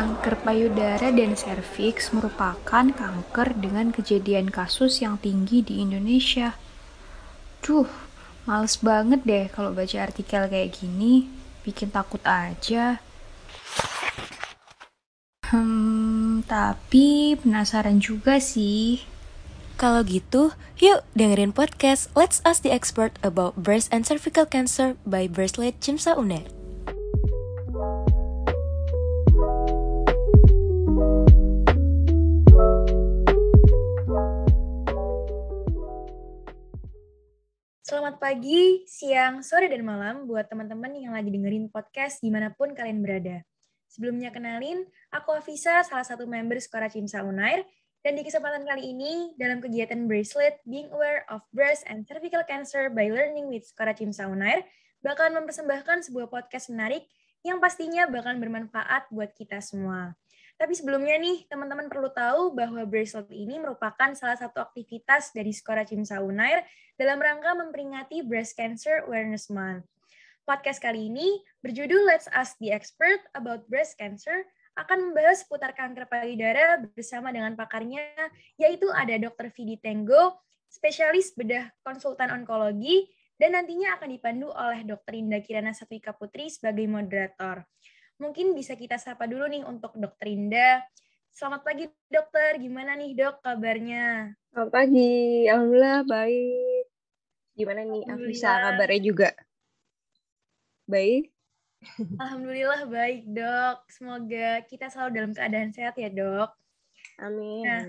Kanker payudara dan serviks merupakan kanker dengan kejadian kasus yang tinggi di Indonesia. Duh, males banget deh kalau baca artikel kayak gini. Bikin takut aja. Hmm, tapi penasaran juga sih. Kalau gitu, yuk dengerin podcast Let's Ask the Expert About Breast and Cervical Cancer by Breastlet Cimsa Uner. Pagi, siang, sore, dan malam buat teman-teman yang lagi dengerin podcast di mana pun kalian berada. Sebelumnya kenalin, aku Afisa, salah satu member Skora Cimsa Unair, dan di kesempatan kali ini, dalam kegiatan Bracelet, Being Aware of Breast and Cervical Cancer by Learning with Skora Cimsa Unair, bakalan mempersembahkan sebuah podcast menarik yang pastinya bakalan bermanfaat buat kita semua. Tapi sebelumnya nih, teman-teman perlu tahu bahwa bracelet ini merupakan salah satu aktivitas dari Skora Cimsa Unair dalam rangka memperingati Breast Cancer Awareness Month. Podcast kali ini berjudul Let's Ask the Expert About Breast Cancer akan membahas seputar kanker payudara bersama dengan pakarnya, yaitu ada Dr. Vidi Tenggo, spesialis bedah konsultan onkologi, dan nantinya akan dipandu oleh Dr. Indah Kirana Satwika Putri sebagai moderator. Mungkin bisa kita sapa dulu nih untuk Dokter Indah. Selamat pagi dokter, gimana nih dok kabarnya? Selamat pagi, Alhamdulillah baik. Gimana nih Afisa kabarnya juga? Baik? Alhamdulillah baik dok. Semoga kita selalu dalam keadaan sehat ya dok. Amin. Nah,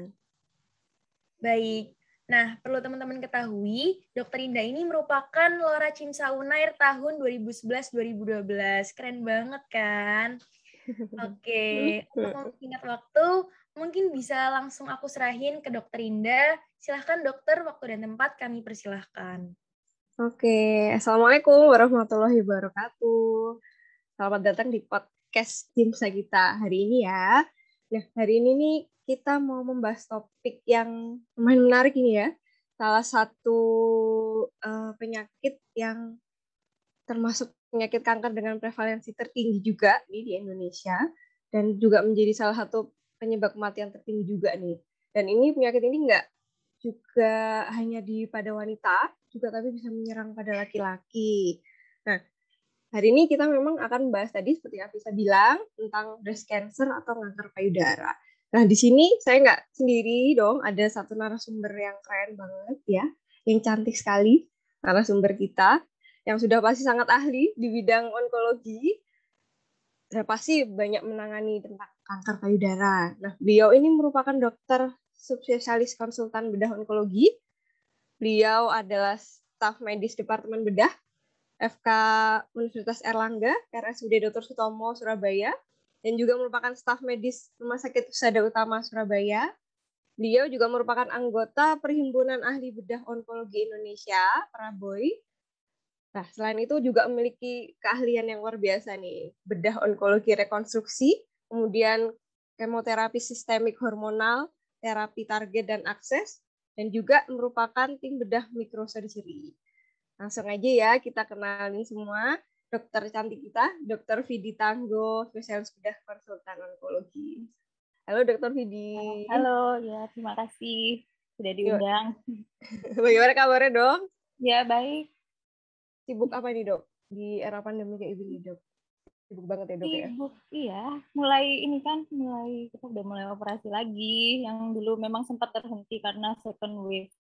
baik. Nah, perlu teman-teman ketahui, Dokter Indah ini merupakan Lora Cimsa Unair tahun 2011-2012. Keren banget kan? Oke, untuk ingat waktu, mungkin bisa langsung aku serahin ke Dokter Indah. Silahkan dokter, waktu dan tempat kami persilahkan. Oke, Assalamualaikum warahmatullahi wabarakatuh. Selamat datang di podcast Cimsa kita hari ini ya. Nah, hari ini nih kita mau membahas topik yang menarik ini ya. Salah satu uh, penyakit yang termasuk penyakit kanker dengan prevalensi tertinggi juga nih di Indonesia dan juga menjadi salah satu penyebab kematian tertinggi juga nih. Dan ini penyakit ini enggak juga hanya di pada wanita, juga tapi bisa menyerang pada laki-laki. Nah, hari ini kita memang akan membahas tadi seperti yang bisa bilang tentang breast cancer atau kanker payudara. Nah, di sini saya nggak sendiri dong, ada satu narasumber yang keren banget ya, yang cantik sekali, narasumber kita, yang sudah pasti sangat ahli di bidang onkologi, dan pasti banyak menangani tentang kanker payudara. Nah, beliau ini merupakan dokter subspesialis konsultan bedah onkologi. Beliau adalah staf medis Departemen Bedah FK Universitas Erlangga, RSUD Dr. Sutomo, Surabaya dan juga merupakan staf medis Rumah Sakit Usada Utama Surabaya. Beliau juga merupakan anggota Perhimpunan Ahli Bedah Onkologi Indonesia, Praboy. Nah, selain itu juga memiliki keahlian yang luar biasa nih, bedah onkologi rekonstruksi, kemudian kemoterapi sistemik hormonal, terapi target dan akses, dan juga merupakan tim bedah mikrosurgery. Langsung aja ya kita kenalin semua dokter cantik kita, dokter Vidi Tanggo, spesialis bedah konsultan onkologi. Halo dokter Vidi. Halo, ya terima kasih sudah diundang. Bagaimana kabarnya dok? Ya baik. Sibuk apa nih dok di era pandemi kayak gini dok? Sibuk banget ya dok ya? Sibuk, iya. Mulai ini kan, mulai kita udah mulai operasi lagi. Yang dulu memang sempat terhenti karena second wave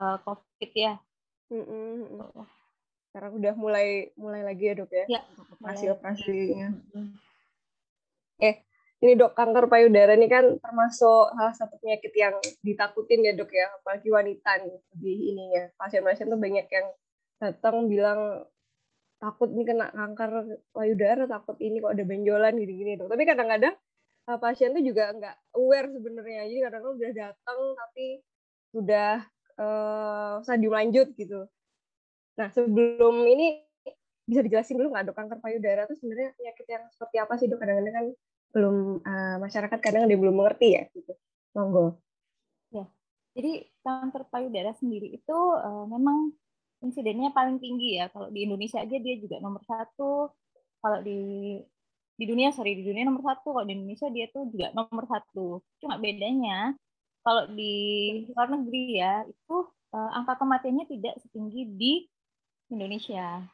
uh, COVID ya. Mm -mm sekarang udah mulai mulai lagi ya dok ya, ya operasi operasinya eh ini dok kanker payudara ini kan termasuk salah satu penyakit yang ditakutin ya dok ya? Apalagi wanita nih di ininya. Pasien-pasien tuh banyak yang datang bilang takut nih kena kanker payudara takut ini kok ada benjolan gini-gini dok. Tapi kadang-kadang uh, pasien tuh juga nggak aware sebenarnya. Jadi kadang-kadang udah datang tapi sudah uh, stadium lanjut gitu Nah, sebelum ini bisa dijelasin dulu nggak dok kanker payudara itu sebenarnya penyakit yang seperti apa sih dok? Kadang-kadang kan belum uh, masyarakat kadang dia belum mengerti ya gitu. Monggo. Ya, jadi kanker payudara sendiri itu uh, memang insidennya paling tinggi ya. Kalau di Indonesia aja dia juga nomor satu. Kalau di di dunia sorry di dunia nomor satu kalau di Indonesia dia tuh juga nomor satu cuma bedanya kalau di luar negeri ya itu uh, angka kematiannya tidak setinggi di Indonesia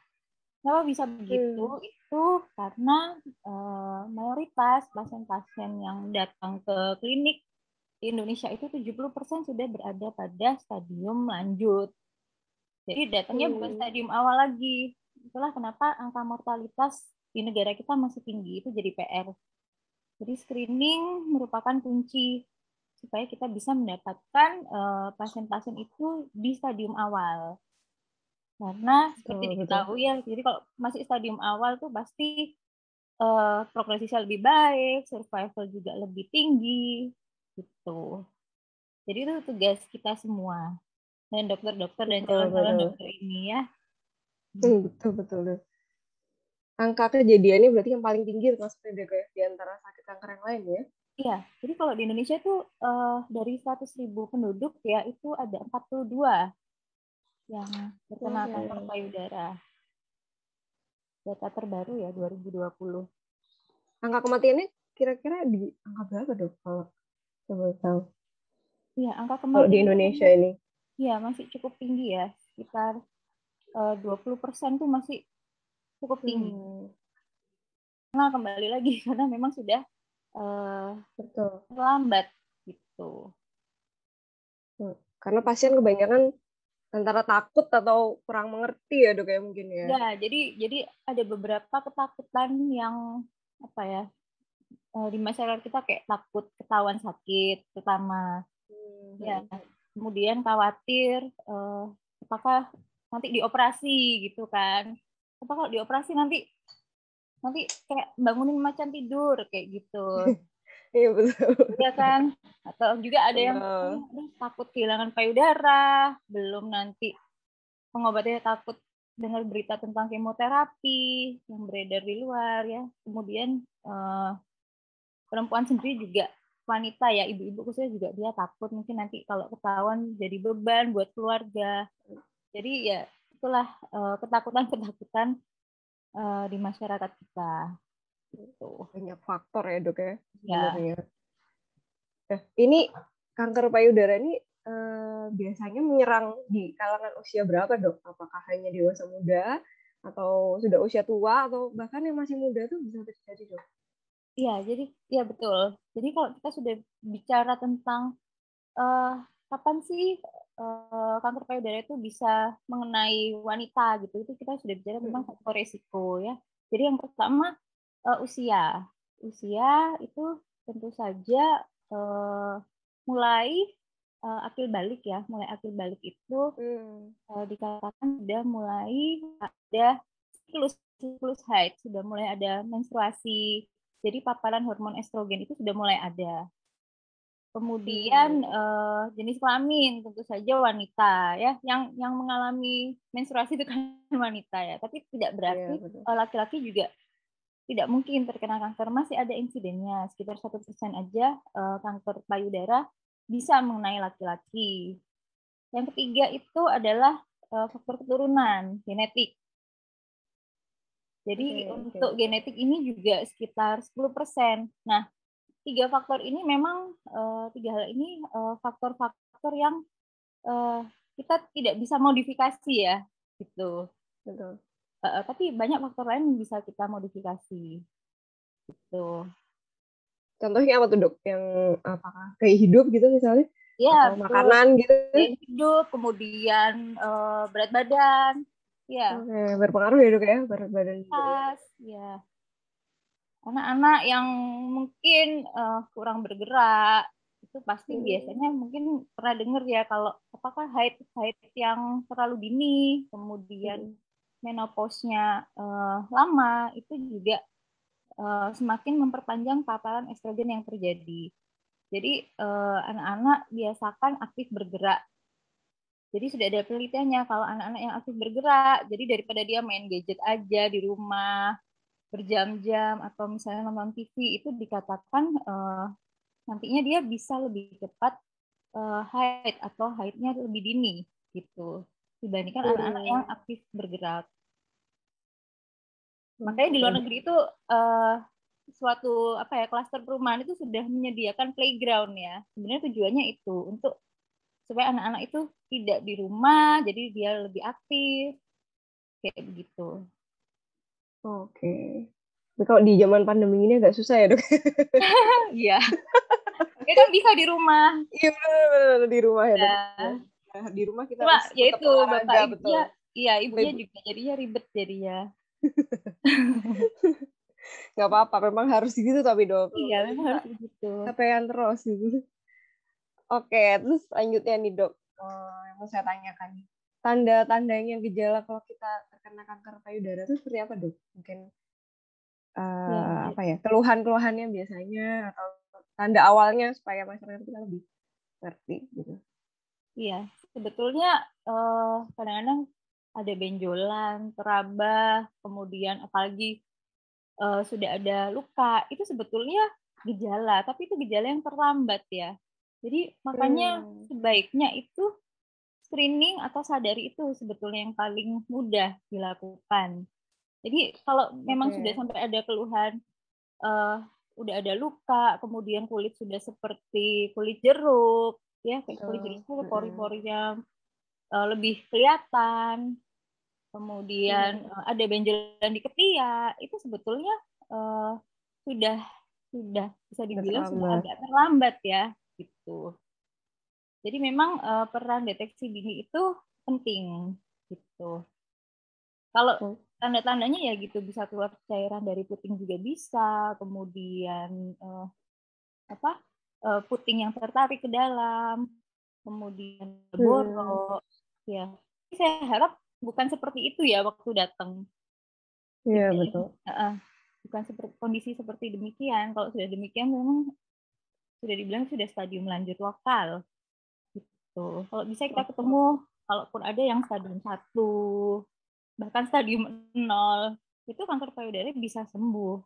Kenapa bisa begitu? Hmm. Itu karena uh, mayoritas pasien-pasien yang datang ke klinik di Indonesia itu 70% sudah berada pada stadium lanjut. Jadi datangnya hmm. bukan stadium awal lagi. Itulah kenapa angka mortalitas di negara kita masih tinggi. Itu jadi PR. Jadi screening merupakan kunci supaya kita bisa mendapatkan eh, pasien-pasien uh, itu di stadium awal. Karena seperti oh, diketahui ya, jadi kalau masih stadium awal tuh pasti uh, prognosisnya lebih baik, survival juga lebih tinggi, gitu. Jadi itu tugas kita semua dan dokter-dokter dan calon-calon dokter ini ya. Hmm, betul betul. Angka kejadiannya berarti yang paling tinggi termasuk ya di antara sakit kanker yang lain ya? Iya, jadi kalau di Indonesia tuh uh, dari 100 ribu penduduk ya itu ada 42 yang terkena oh, kanker payudara. Data terbaru ya 2020. Angka kematiannya kira-kira di angka berapa dok kalau coba tahu? Iya, angka kematian kalau di Indonesia ini. Iya, masih cukup tinggi ya. Sekitar eh, uh, 20% tuh masih cukup tinggi. Hmm. Nah, kembali lagi karena memang sudah uh, betul lambat gitu. Hmm. Karena pasien kebanyakan antara takut atau kurang mengerti ya dok ya mungkin ya. Ya jadi jadi ada beberapa ketakutan yang apa ya eh, di masyarakat kita kayak takut ketahuan sakit pertama hmm. ya kemudian khawatir uh, apakah nanti dioperasi gitu kan apa kalau dioperasi nanti nanti kayak bangunin macan tidur kayak gitu Iya betul. Iya kan? Atau juga ada yang takut kehilangan payudara, belum nanti pengobatannya takut dengar berita tentang kemoterapi yang beredar di luar ya. Kemudian uh, perempuan sendiri juga wanita ya, ibu-ibu khususnya juga dia takut mungkin nanti kalau ketahuan jadi beban buat keluarga. Jadi ya itulah uh, ketakutan-ketakutan uh, di masyarakat kita. Gitu. Banyak faktor ya dok ya. Ya. Nah, ini kanker payudara ini eh, biasanya menyerang di kalangan usia berapa dok? Apakah hanya dewasa muda atau sudah usia tua atau bahkan yang masih muda tuh bisa terjadi dok? Iya, jadi ya betul. Jadi kalau kita sudah bicara tentang uh, kapan sih uh, kanker payudara itu bisa mengenai wanita gitu, itu kita sudah bicara tentang hmm. faktor resiko ya. Jadi yang pertama uh, usia. Usia itu tentu saja uh, mulai uh, akil balik ya, mulai akil balik itu hmm. uh, dikatakan sudah mulai ada siklus siklus haid, sudah mulai ada menstruasi. Jadi paparan hormon estrogen itu sudah mulai ada. Kemudian hmm. uh, jenis kelamin tentu saja wanita ya, yang yang mengalami menstruasi itu kan wanita ya, tapi tidak berarti yeah, laki-laki juga tidak mungkin terkena kanker, masih ada insidennya. Sekitar satu persen aja uh, kanker payudara bisa mengenai laki-laki. Yang ketiga itu adalah uh, faktor keturunan, genetik. Jadi okay, untuk okay. genetik ini juga sekitar 10%. Nah, tiga faktor ini memang uh, tiga hal ini faktor-faktor uh, yang uh, kita tidak bisa modifikasi ya, gitu. Betul. Uh, tapi banyak faktor lain yang bisa kita modifikasi. Gitu. Contohnya apa tuh dok? Yang apakah kayak hidup gitu misalnya? Iya. makanan gitu? hidup, kemudian uh, berat badan. Ya. Okay. berpengaruh ya dok ya berat badan. Pas, ya. Anak-anak yang mungkin uh, kurang bergerak itu pasti hmm. biasanya mungkin pernah dengar ya kalau apakah haid haid yang terlalu dini kemudian hmm menopause-nya uh, lama itu juga uh, semakin memperpanjang paparan estrogen yang terjadi. Jadi eh, anak-anak biasakan aktif bergerak. Jadi sudah ada penelitiannya kalau anak-anak yang aktif bergerak, jadi daripada dia main gadget aja di rumah berjam-jam atau misalnya nonton TV itu dikatakan uh, nantinya dia bisa lebih cepat uh, haid atau haidnya lebih dini gitu dibandingkan anak-anak yang aktif bergerak. Makanya di luar negeri itu uh, suatu apa ya klaster perumahan itu sudah menyediakan playground ya. Sebenarnya tujuannya itu untuk supaya anak-anak itu tidak di rumah, jadi dia lebih aktif kayak begitu. Oke. Tapi kalau di zaman pandemi ini agak susah ya dok. Iya. ya kan bisa di rumah. Iya di rumah ya. ya. Nah, di rumah kita Cuma, ya itu bapak betul. iya ibunya juga jadinya ribet jadinya. Gak apa-apa, memang harus gitu tapi dok. Iya, memang harus begitu. Capean terus gitu. Oke, terus selanjutnya nih dok, uh, yang mau saya tanyakan. Tanda-tandanya gejala kalau kita terkena kanker payudara itu seperti apa dok? Mungkin uh, ya, apa ya, keluhan-keluhannya biasanya atau tanda awalnya supaya masyarakat kita lebih ngerti gitu. Iya, sebetulnya kadang kadang-kadang ada benjolan, teraba, kemudian apalagi uh, sudah ada luka, itu sebetulnya gejala, tapi itu gejala yang terlambat ya. Jadi makanya hmm. sebaiknya itu screening atau sadari itu sebetulnya yang paling mudah dilakukan. Jadi kalau memang okay. sudah sampai ada keluhan, uh, udah ada luka, kemudian kulit sudah seperti kulit jeruk, ya kayak kulit jeruk itu pori-porinya uh, lebih kelihatan, kemudian hmm. uh, ada benjolan di ketiak, itu sebetulnya uh, sudah sudah bisa dibilang sudah agak terlambat ya gitu. Jadi memang uh, peran deteksi dini itu penting gitu. Kalau oh. tanda-tandanya ya gitu bisa keluar cairan dari puting juga bisa, kemudian uh, apa uh, puting yang tertarik ke dalam, kemudian borok, hmm. ya. Saya harap bukan seperti itu ya waktu datang. Iya betul. Uh, bukan seperti kondisi seperti demikian. Kalau sudah demikian memang sudah dibilang sudah stadium lanjut lokal gitu kalau bisa kita ketemu kalaupun ada yang stadium satu bahkan stadium nol itu kanker payudara bisa sembuh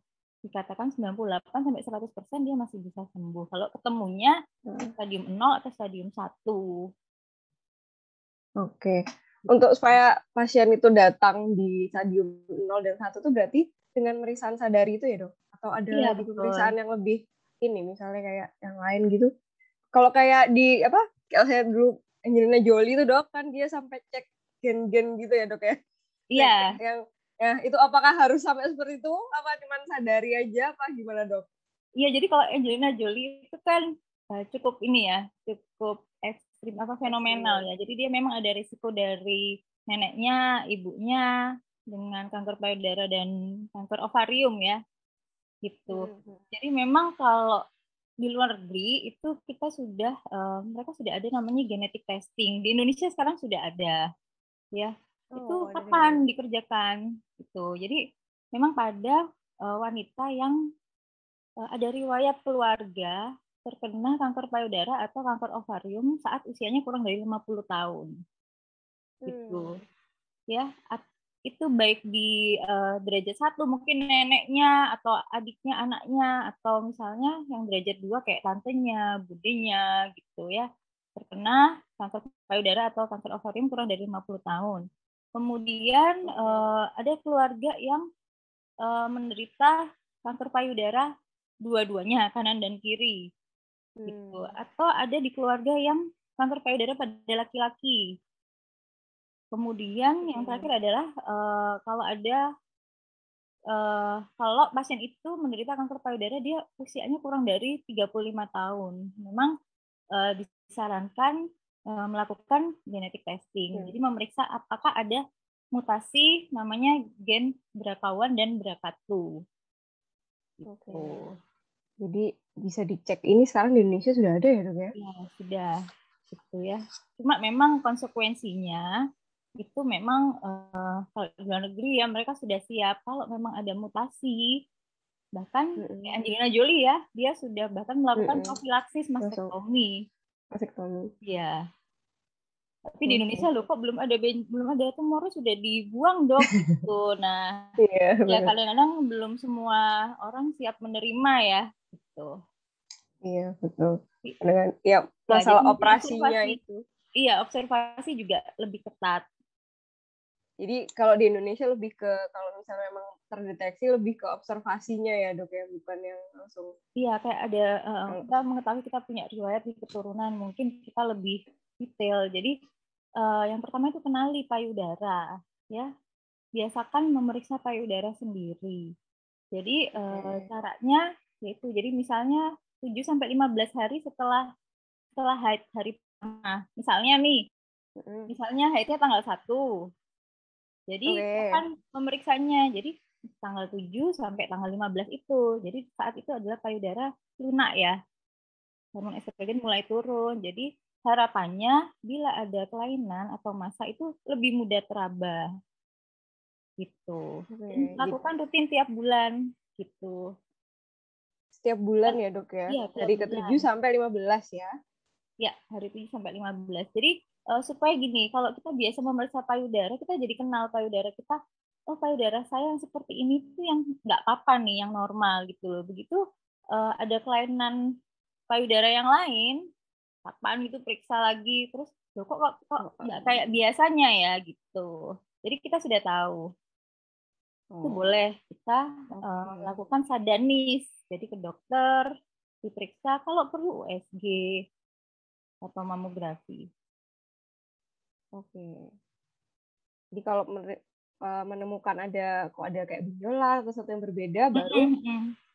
dikatakan 98 sampai 100 persen dia masih bisa sembuh. Kalau ketemunya hmm. stadium 0 atau stadium 1 oke. Untuk supaya pasien itu datang di stadium 0 dan 1 itu berarti dengan meriksaan sadari itu ya dok? Atau ada iya, lagi pemeriksaan yang lebih ini misalnya kayak yang lain gitu? Kalau kayak di apa kalau saya dulu Angelina Jolie itu dok kan dia sampai cek gen-gen gitu ya dok ya? Iya. Yeah. yang ya itu apakah harus sampai seperti itu apa cuma sadari aja apa gimana dok iya jadi kalau Angelina Jolie itu kan uh, cukup ini ya cukup ekstrim apa fenomenal ya jadi dia memang ada risiko dari neneknya ibunya dengan kanker payudara dan kanker ovarium ya gitu. Hmm. Jadi memang kalau di luar negeri itu kita sudah uh, mereka sudah ada namanya genetic testing. Di Indonesia sekarang sudah ada. Ya. Oh, itu kapan dikerjakan gitu. Jadi memang pada uh, wanita yang uh, ada riwayat keluarga terkena kanker payudara atau kanker ovarium saat usianya kurang dari 50 tahun. Gitu. Hmm. Ya, itu baik di uh, derajat satu mungkin neneknya atau adiknya anaknya atau misalnya yang derajat dua kayak tantenya budenya gitu ya terkena kanker payudara atau kanker ovarium kurang dari 50 tahun kemudian uh, ada keluarga yang uh, menderita kanker payudara dua-duanya kanan dan kiri gitu hmm. atau ada di keluarga yang kanker payudara pada laki-laki Kemudian yang terakhir adalah uh, kalau ada uh, kalau pasien itu menderita kanker payudara dia usianya kurang dari 35 tahun. Memang uh, disarankan uh, melakukan genetic testing. Hmm. Jadi memeriksa apakah ada mutasi namanya gen BRCA1 dan BRCA2. Gitu. Oke. Jadi bisa dicek ini sekarang di Indonesia sudah ada ya dok ya? Ya sudah, gitu ya. Cuma memang konsekuensinya itu memang uh, kalau di luar negeri ya mereka sudah siap kalau memang ada mutasi bahkan mm -hmm. Angelina Jolie ya dia sudah bahkan melakukan mm -hmm. profilaksis mastektomi mastektomi ya tapi di Indonesia loh kok belum ada belum ada tumor sudah dibuang dok gitu. Nah yeah, ya kadang-kadang belum semua orang siap menerima ya gitu. Iya betul. Dengan ya masalah ya, operasinya itu. Iya observasi juga lebih ketat Jadi kalau di Indonesia lebih ke kalau misalnya memang terdeteksi lebih ke observasinya ya dok ya bukan yang langsung. Iya kayak ada uh, kita mengetahui kita punya riwayat di keturunan mungkin kita lebih detail. Jadi uh, yang pertama itu kenali payudara ya biasakan memeriksa payudara sendiri. Jadi uh, caranya yaitu jadi misalnya 7 sampai 15 hari setelah setelah haid hari pertama. Misalnya nih, misalnya haidnya tanggal 1. Jadi okay. kan memeriksanya. Jadi tanggal 7 sampai tanggal 15 itu. Jadi saat itu adalah payudara lunak ya. Hormon estrogen mulai turun. Jadi harapannya bila ada kelainan atau masa itu lebih mudah teraba. Gitu. Okay. Lakukan rutin tiap bulan gitu. Setiap bulan ya, Dok ya? Iya, Dari ke-7 sampai 15 ya. Ya, hari 7 sampai 15. Jadi uh, supaya gini, kalau kita biasa memeriksa payudara, kita jadi kenal payudara kita. Oh, payudara saya yang seperti ini tuh yang nggak apa-apa nih, yang normal gitu loh. Begitu uh, ada kelainan payudara yang lain, kapan gitu periksa lagi, terus loh kok kok, kok nggak kayak biasanya ya gitu. Jadi kita sudah tahu. Oh. Itu boleh kita uh, lakukan sadanis, jadi ke dokter, diperiksa kalau perlu USG atau mamografi. Oke. Jadi kalau eh, menemukan ada kok ada kayak benjolan atau sesuatu yang berbeda baru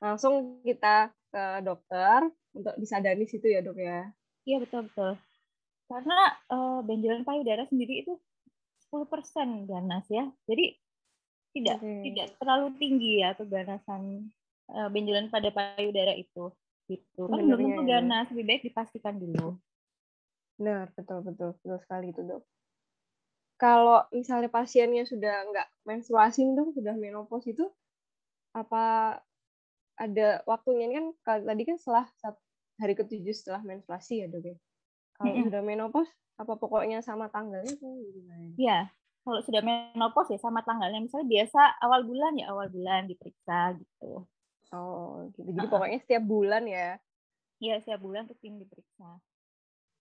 langsung kita ke dokter untuk disadari situ ya dok ya. Iya betul betul. Karena uh, benjolan payudara sendiri itu 10% ganas ya. Jadi tidak okay. tidak terlalu tinggi ya tuh ganasan uh, benjolan pada payudara itu. Gitu. Kan belum tentu ya. ganas, lebih baik dipastikan dulu. Benar, betul betul betul sekali itu dok kalau misalnya pasiennya sudah nggak menstruasi dong, sudah menopause itu apa ada waktunya ini kan tadi kan setelah hari ketujuh setelah menstruasi ya dok ya. Kalau mm -hmm. sudah menopause apa pokoknya sama tanggalnya tuh gimana? Iya, kalau sudah menopause ya sama tanggalnya. Misalnya biasa awal bulan ya awal bulan diperiksa gitu. Oh, gitu. Jadi uh -uh. pokoknya setiap bulan ya? Iya, setiap bulan rutin diperiksa.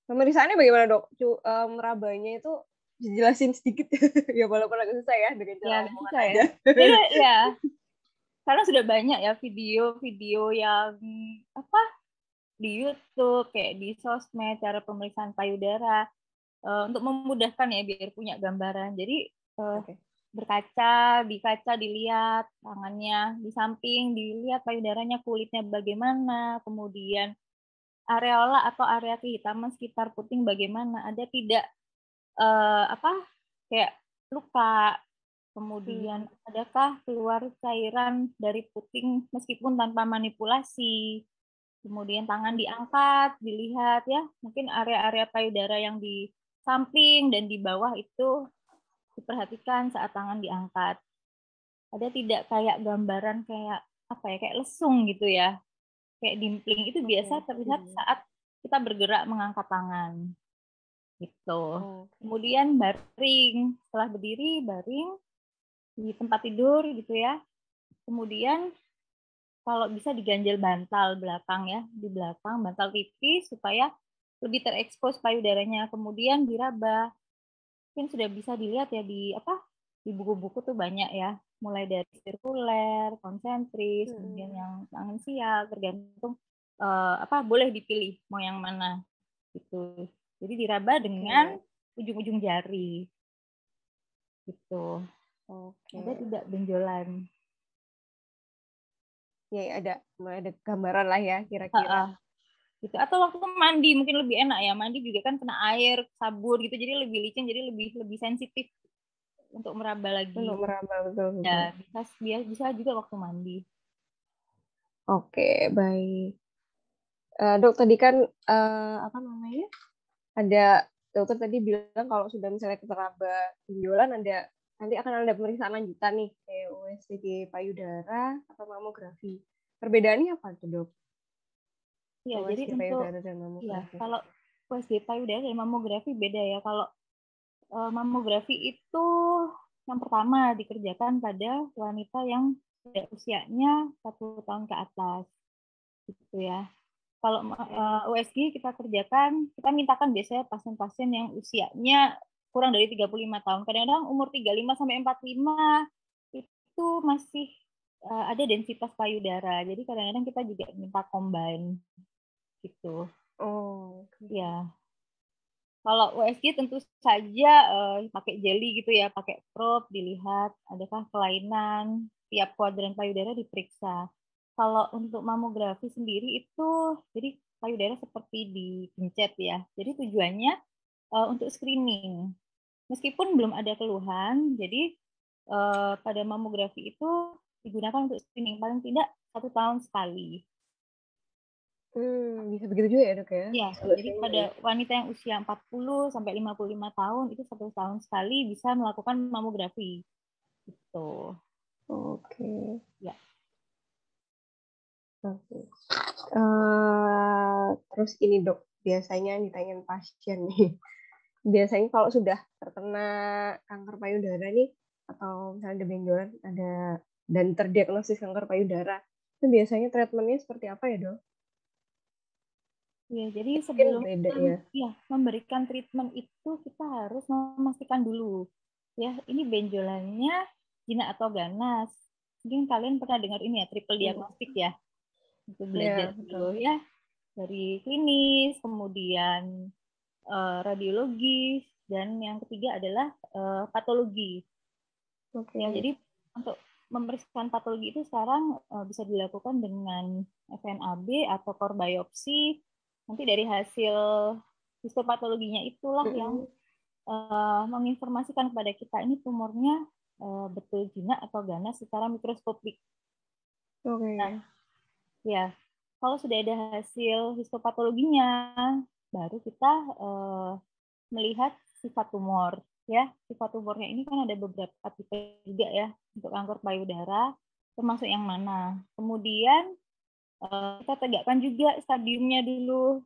Pemeriksaannya bagaimana dok? Cu, um, merabanya itu jelasin sedikit ya walaupun agak susah ya dengan cara ya, susah ya. ya. ya. Karena sudah banyak ya video-video yang apa di YouTube kayak di sosmed cara pemeriksaan payudara uh, untuk memudahkan ya biar punya gambaran. Jadi uh, okay. berkaca, di kaca dilihat tangannya di samping, dilihat payudaranya kulitnya bagaimana, kemudian areola atau area kehitaman sekitar puting bagaimana, ada tidak uh, apa kayak luka? Kemudian hmm. adakah keluar cairan dari puting meskipun tanpa manipulasi? Kemudian tangan diangkat dilihat ya. Mungkin area-area payudara yang di samping dan di bawah itu diperhatikan saat tangan diangkat. Ada tidak kayak gambaran kayak apa ya kayak lesung gitu ya kayak dimpling itu biasa terlihat saat kita bergerak mengangkat tangan gitu. Kemudian baring, setelah berdiri baring di tempat tidur gitu ya. Kemudian kalau bisa diganjel bantal belakang ya, di belakang bantal tipis supaya lebih terekspos payudaranya. Kemudian diraba. Mungkin sudah bisa dilihat ya di apa? Di buku-buku tuh banyak ya, mulai dari sirkuler, konsentris, hmm. kemudian yang sial, tergantung uh, apa boleh dipilih mau yang mana gitu. Jadi diraba dengan ujung-ujung jari. Gitu. Oke. Ada tidak benjolan. Ya, ada ada gambaran lah ya kira-kira. Gitu. Atau waktu mandi mungkin lebih enak ya. Mandi juga kan kena air, sabun gitu. Jadi lebih licin, jadi lebih lebih sensitif untuk meraba lagi. Untuk meraba betul. betul. Ya, bisa bisa juga waktu mandi. Oke, baik. Uh, dok tadi kan uh, apa namanya? ada dokter tadi bilang kalau sudah misalnya keteraba benjolan ada nanti akan ada pemeriksaan lanjutan nih kayak USG payudara atau mamografi. Perbedaannya apa tuh dok? Iya, jadi payudara dan mamografi. Ya, kalau USG payudara dan mamografi beda ya. Kalau mamografi itu yang pertama dikerjakan pada wanita yang usianya satu tahun ke atas, gitu ya. Kalau uh, eh, USG kita kerjakan, kita mintakan biasanya pasien-pasien yang usianya kurang dari 35 tahun. Kadang-kadang umur 35 sampai 45 itu masih uh, ada densitas payudara. Jadi kadang-kadang kita juga minta combine gitu. Oh, ya. Kalau USG tentu saja uh, pakai jeli gitu ya, pakai probe dilihat adakah kelainan, tiap kuadran payudara diperiksa. Kalau untuk mamografi sendiri itu jadi payudara seperti dipencet ya. Jadi tujuannya uh, untuk screening. Meskipun belum ada keluhan, jadi uh, pada mamografi itu digunakan untuk screening paling tidak satu tahun sekali. Hmm, bisa begitu juga ya dok ya? Iya, jadi pada wanita yang usia 40 sampai 55 tahun itu satu tahun sekali bisa melakukan mamografi. Gitu. Oke. Okay. Ya. Oke. Okay. Uh, eh, terus ini dok, biasanya ditanyain pasien nih. Biasanya kalau sudah terkena kanker payudara nih, atau misalnya ada benjolan, ada dan terdiagnosis kanker payudara, itu biasanya treatmentnya seperti apa ya dok? Ya, jadi sebelum beda, ya. ya memberikan treatment itu kita harus memastikan dulu ya ini benjolannya jinak atau ganas. Mungkin kalian pernah dengar ini ya triple iya. diagnostik ya. Itu belajar ya, dulu ya dari klinis, kemudian uh, radiologis dan yang ketiga adalah uh, patologi. Oke. Okay. Ya, jadi untuk memeriksakan patologi itu sekarang uh, bisa dilakukan dengan FNAB atau core biopsi nanti dari hasil histopatologinya itulah mm -hmm. yang uh, menginformasikan kepada kita ini tumornya uh, betul jinak atau ganas secara mikroskopik. Oke. Okay. Nah, ya kalau sudah ada hasil histopatologinya, baru kita uh, melihat sifat tumor. Ya, sifat tumornya ini kan ada beberapa tipe juga ya untuk kanker payudara, termasuk yang mana. Kemudian Eh, kita tegakkan juga stadiumnya dulu.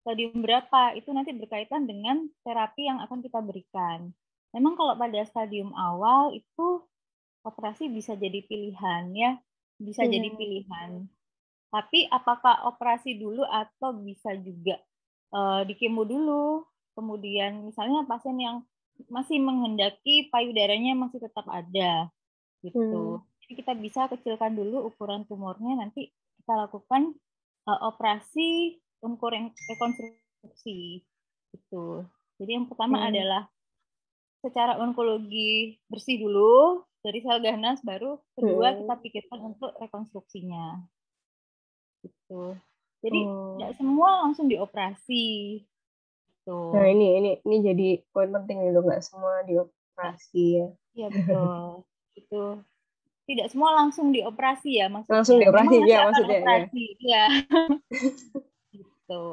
Stadium berapa itu nanti berkaitan dengan terapi yang akan kita berikan. Memang kalau pada stadium awal itu operasi bisa jadi pilihan ya, bisa hmm. jadi pilihan. Tapi apakah operasi dulu atau bisa juga uh, di kemo dulu, kemudian misalnya pasien yang masih menghendaki payudaranya masih tetap ada gitu. Hmm. Jadi kita bisa kecilkan dulu ukuran tumornya, nanti kita lakukan uh, operasi untuk rekonstruksi. Itu. Jadi yang pertama hmm. adalah secara onkologi bersih dulu dari sel ganas, baru kedua hmm. kita pikirkan untuk rekonstruksinya. Gitu. Jadi hmm. tidak semua langsung dioperasi. Tuh. Nah ini ini ini jadi poin penting nih nggak semua dioperasi ya. Iya betul. itu tidak semua langsung dioperasi ya maksudnya. Langsung dioperasi ya maksudnya. Operasi, ya. gitu.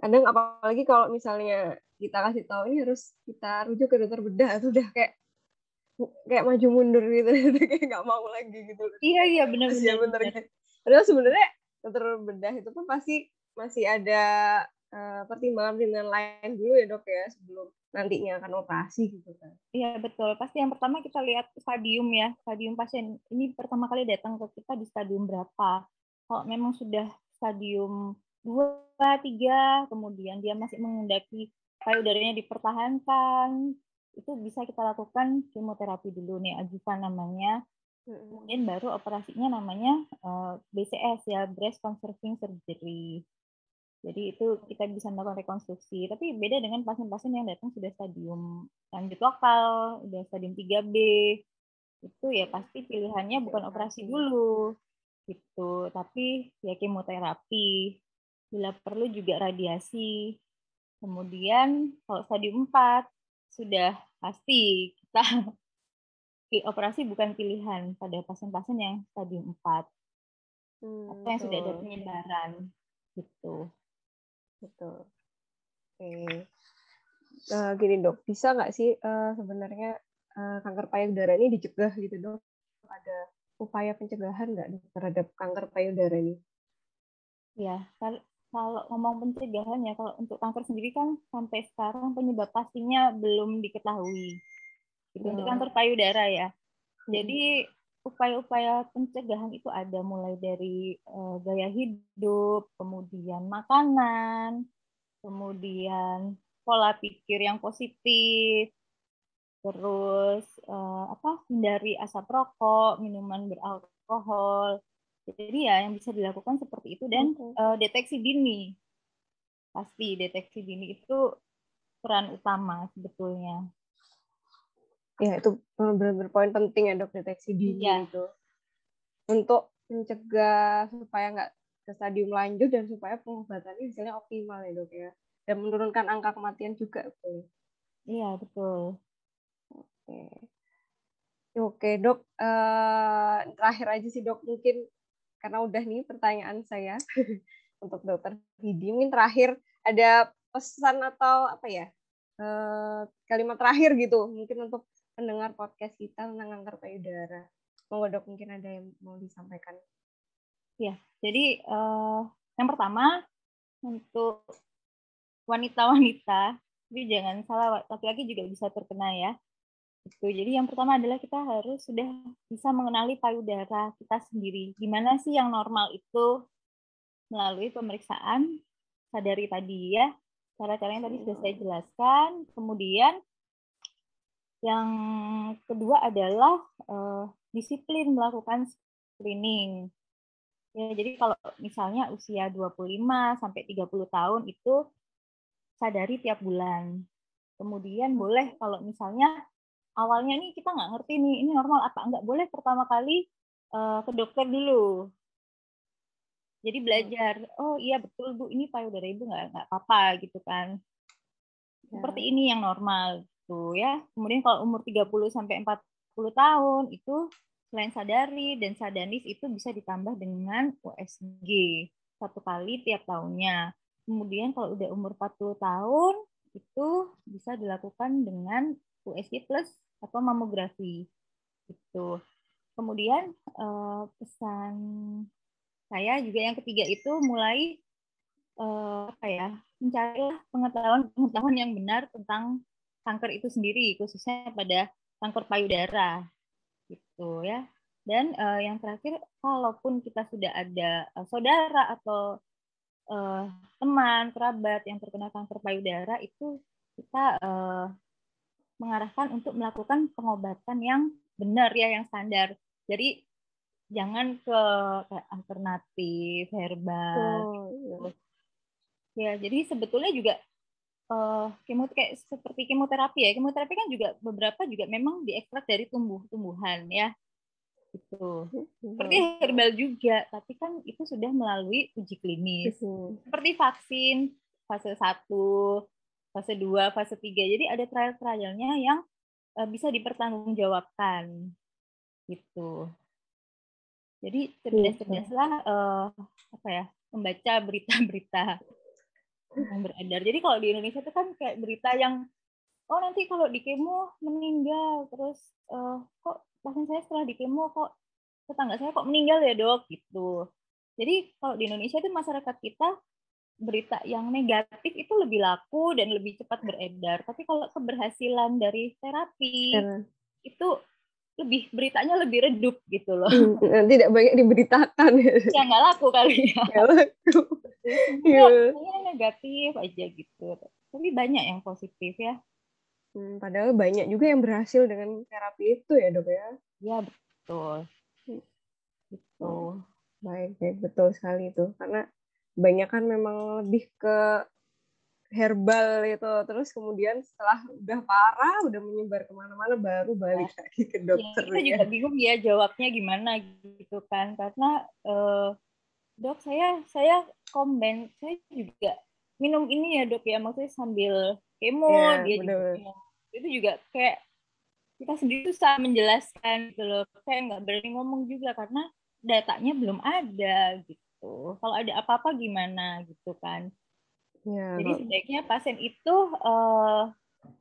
Kadang apalagi kalau misalnya kita kasih tahu ini harus kita rujuk ke dokter bedah itu udah kayak kayak maju mundur gitu, kayak nggak mau lagi gitu. Iya iya benar benar. benar. Padahal sebenarnya dokter bedah itu pun pasti masih ada uh, pertimbangan-pertimbangan lain dulu ya dok ya sebelum nantinya akan operasi gitu kan. Iya betul. Pasti yang pertama kita lihat stadium ya, stadium pasien ini pertama kali datang ke kita di stadium berapa. Kalau memang sudah stadium 2, 3, kemudian dia masih mengendaki payudaranya dipertahankan, itu bisa kita lakukan kemoterapi dulu nih, ajukan namanya. Kemudian baru operasinya namanya uh, eh, BCS ya, breast conserving surgery. Jadi itu kita bisa melakukan rekonstruksi. Tapi beda dengan pasien-pasien yang datang sudah stadium lanjut lokal, sudah stadium 3B. Itu ya pasti pilihannya bukan operasi dulu gitu, tapi ya kemoterapi. Bila perlu juga radiasi. Kemudian kalau stadium 4 sudah pasti kita operasi bukan pilihan pada pasien-pasien yang stadium 4 hmm, atau yang sudah ada penyebaran gitu. Betul. Oke. Uh, gini dok, bisa nggak sih uh, sebenarnya uh, kanker payudara ini dicegah gitu dok? Ada upaya pencegahan nggak terhadap kanker payudara ini? Ya, kalau ngomong pencegahan ya, kalau untuk kanker sendiri kan sampai sekarang penyebab pastinya belum diketahui. Itu hmm. untuk kanker payudara ya. Jadi upaya-upaya pencegahan itu ada mulai dari uh, gaya hidup, kemudian makanan, kemudian pola pikir yang positif, terus uh, apa hindari asap rokok, minuman beralkohol. Jadi ya yang bisa dilakukan seperti itu dan uh, deteksi dini. Pasti deteksi dini itu peran utama sebetulnya. Ya itu benar-benar poin penting ya dok deteksi dini ya. itu untuk mencegah supaya nggak ke stadium lanjut dan supaya pengobatannya misalnya optimal ya dok ya dan menurunkan angka kematian juga betul. Iya betul. Oke. Oke, Dok. Uh, terakhir aja sih, Dok. Mungkin karena udah nih pertanyaan saya untuk Dokter Vidi. Mungkin terakhir ada pesan atau apa ya? Uh, kalimat terakhir gitu. Mungkin untuk pendengar podcast kita tentang kanker payudara. Monggo, Dok. Mungkin ada yang mau disampaikan. Ya, jadi uh, yang pertama untuk wanita-wanita, jadi jangan salah, laki-laki juga bisa terkena ya itu jadi yang pertama adalah kita harus sudah bisa mengenali payudara kita sendiri gimana sih yang normal itu melalui pemeriksaan sadari tadi ya cara-cara yang tadi sudah saya jelaskan kemudian yang kedua adalah uh, disiplin melakukan screening. Ya jadi kalau misalnya usia 25 sampai 30 tahun itu sadari tiap bulan. Kemudian boleh kalau misalnya awalnya nih kita nggak ngerti nih ini normal apa nggak boleh pertama kali uh, ke dokter dulu. Jadi hmm. belajar oh iya betul bu ini payudara ibu nggak nggak apa-apa gitu kan. Seperti ya. ini yang normal gitu ya kemudian kalau umur 30 sampai 40 tahun itu selain sadari dan sadanis itu bisa ditambah dengan USG satu kali tiap tahunnya kemudian kalau udah umur 40 tahun itu bisa dilakukan dengan USG plus atau mamografi itu. Kemudian uh, pesan saya juga yang ketiga itu mulai uh, apa ya mencari pengetahuan-pengetahuan yang benar tentang kanker itu sendiri khususnya pada kanker payudara gitu ya. Dan uh, yang terakhir kalaupun kita sudah ada uh, saudara atau uh, teman kerabat yang terkena kanker payudara itu kita uh, mengarahkan untuk melakukan pengobatan yang benar ya yang standar. Jadi jangan ke kayak alternatif herbal. Oh, iya. Ya, jadi sebetulnya juga uh, kemo kayak seperti kemoterapi ya. Kemoterapi kan juga beberapa juga memang diekstrak dari tumbuh-tumbuhan ya. Itu. Seperti herbal juga, tapi kan itu sudah melalui uji klinis. Seperti vaksin fase 1, fase 2, fase 3. Jadi ada trial-trialnya yang uh, bisa dipertanggungjawabkan. Gitu. Jadi cerdas-cerdaslah uh, apa ya, membaca berita-berita yang beredar. Jadi kalau di Indonesia itu kan kayak berita yang oh nanti kalau di kemo meninggal terus uh, kok pasien saya setelah di kemo kok tetangga saya kok meninggal ya dok gitu. Jadi kalau di Indonesia itu masyarakat kita berita yang negatif itu lebih laku dan lebih cepat beredar. Tapi kalau keberhasilan dari terapi hmm. itu lebih beritanya lebih redup gitu loh. Hmm, tidak banyak diberitakan. Ya nggak laku kali ya. Nggak laku. Ya, negatif aja gitu. Tapi banyak yang positif ya. Hmm, padahal banyak juga yang berhasil dengan terapi itu ya dok ya. Ya betul. Hmm. Gitu. Baik, baik betul sekali itu. Karena banyak kan memang lebih ke herbal itu terus kemudian setelah udah parah udah menyebar ke mana-mana baru balik iya. lagi ke dokter ya, kita juga bingung ya jawabnya gimana gitu kan karena uh, dok saya saya komen saya juga minum ini ya dok ya maksudnya sambil kemo ya, dia bener. juga itu juga kayak kita sendiri susah menjelaskan gitu loh saya nggak berani ngomong juga karena datanya belum ada gitu. Kalau ada apa-apa gimana gitu kan. Ya, Jadi sebaiknya pasien itu uh,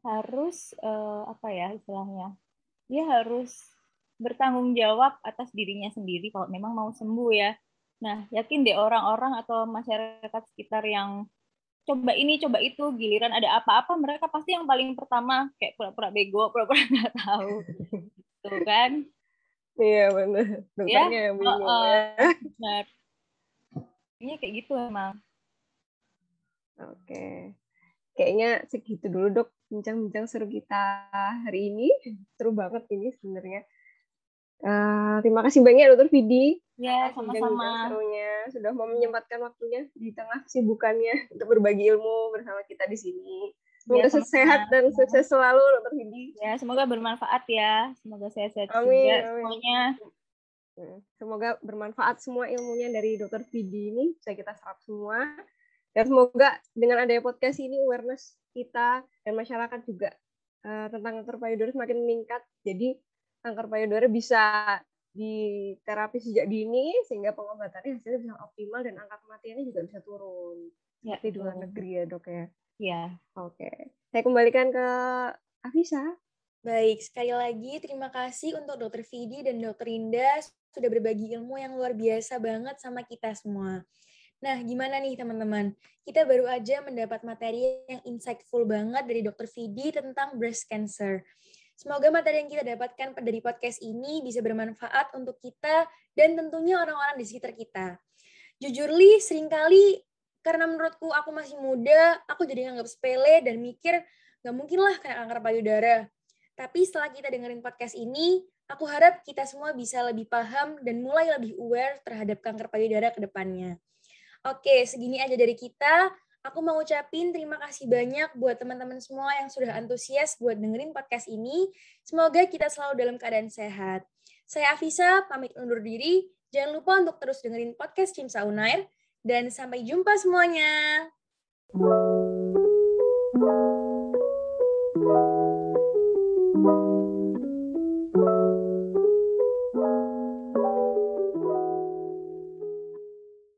harus uh, apa ya istilahnya, dia harus bertanggung jawab atas dirinya sendiri kalau memang mau sembuh ya. Nah yakin deh orang-orang atau masyarakat sekitar yang coba ini coba itu giliran ada apa-apa mereka pasti yang paling pertama kayak pura-pura bego pura-pura nggak tahu gitu kan iya benar dokternya ya? yang bingung uh, uh, ya ini kayak gitu emang oke kayaknya segitu dulu dok bincang-bincang seru kita hari ini. Seru banget ini sebenarnya. Uh, terima kasih banyak Dokter Vidi. Ya, sama-sama. Serunya sudah mau menyempatkan waktunya di tengah kesibukannya untuk berbagi ilmu bersama kita di sini. Semoga ya, sehat dan sukses selalu Dokter Vidi. Ya, semoga bermanfaat ya. Semoga sehat-sehat amin, juga amin. semuanya. Hmm, semoga bermanfaat semua ilmunya dari Dokter Vidi ini bisa kita serap semua. Dan semoga dengan adanya podcast ini awareness kita dan masyarakat juga uh, tentang kanker payudara semakin meningkat. Jadi kanker payudara bisa diterapi sejak dini sehingga pengobatannya hasilnya bisa optimal dan angka kematiannya juga bisa turun. Ya, di luar negeri ya dok ya. Iya. Oke. Saya kembalikan ke Afisa. Baik, sekali lagi terima kasih untuk Dokter Vidi dan Dokter Indah sudah berbagi ilmu yang luar biasa banget sama kita semua. Nah, gimana nih teman-teman? Kita baru aja mendapat materi yang insightful banget dari Dr. Vidi tentang breast cancer. Semoga materi yang kita dapatkan dari podcast ini bisa bermanfaat untuk kita dan tentunya orang-orang di sekitar kita. Jujur li, sering kali karena menurutku aku masih muda, aku jadi nganggap sepele dan mikir nggak mungkin lah kena kanker payudara. Tapi setelah kita dengerin podcast ini, aku harap kita semua bisa lebih paham dan mulai lebih aware terhadap kanker payudara ke depannya. Oke, segini aja dari kita. Aku mau ucapin terima kasih banyak buat teman-teman semua yang sudah antusias buat dengerin podcast ini. Semoga kita selalu dalam keadaan sehat. Saya Afisa, pamit undur diri. Jangan lupa untuk terus dengerin podcast Cimsa Unair. Dan sampai jumpa semuanya.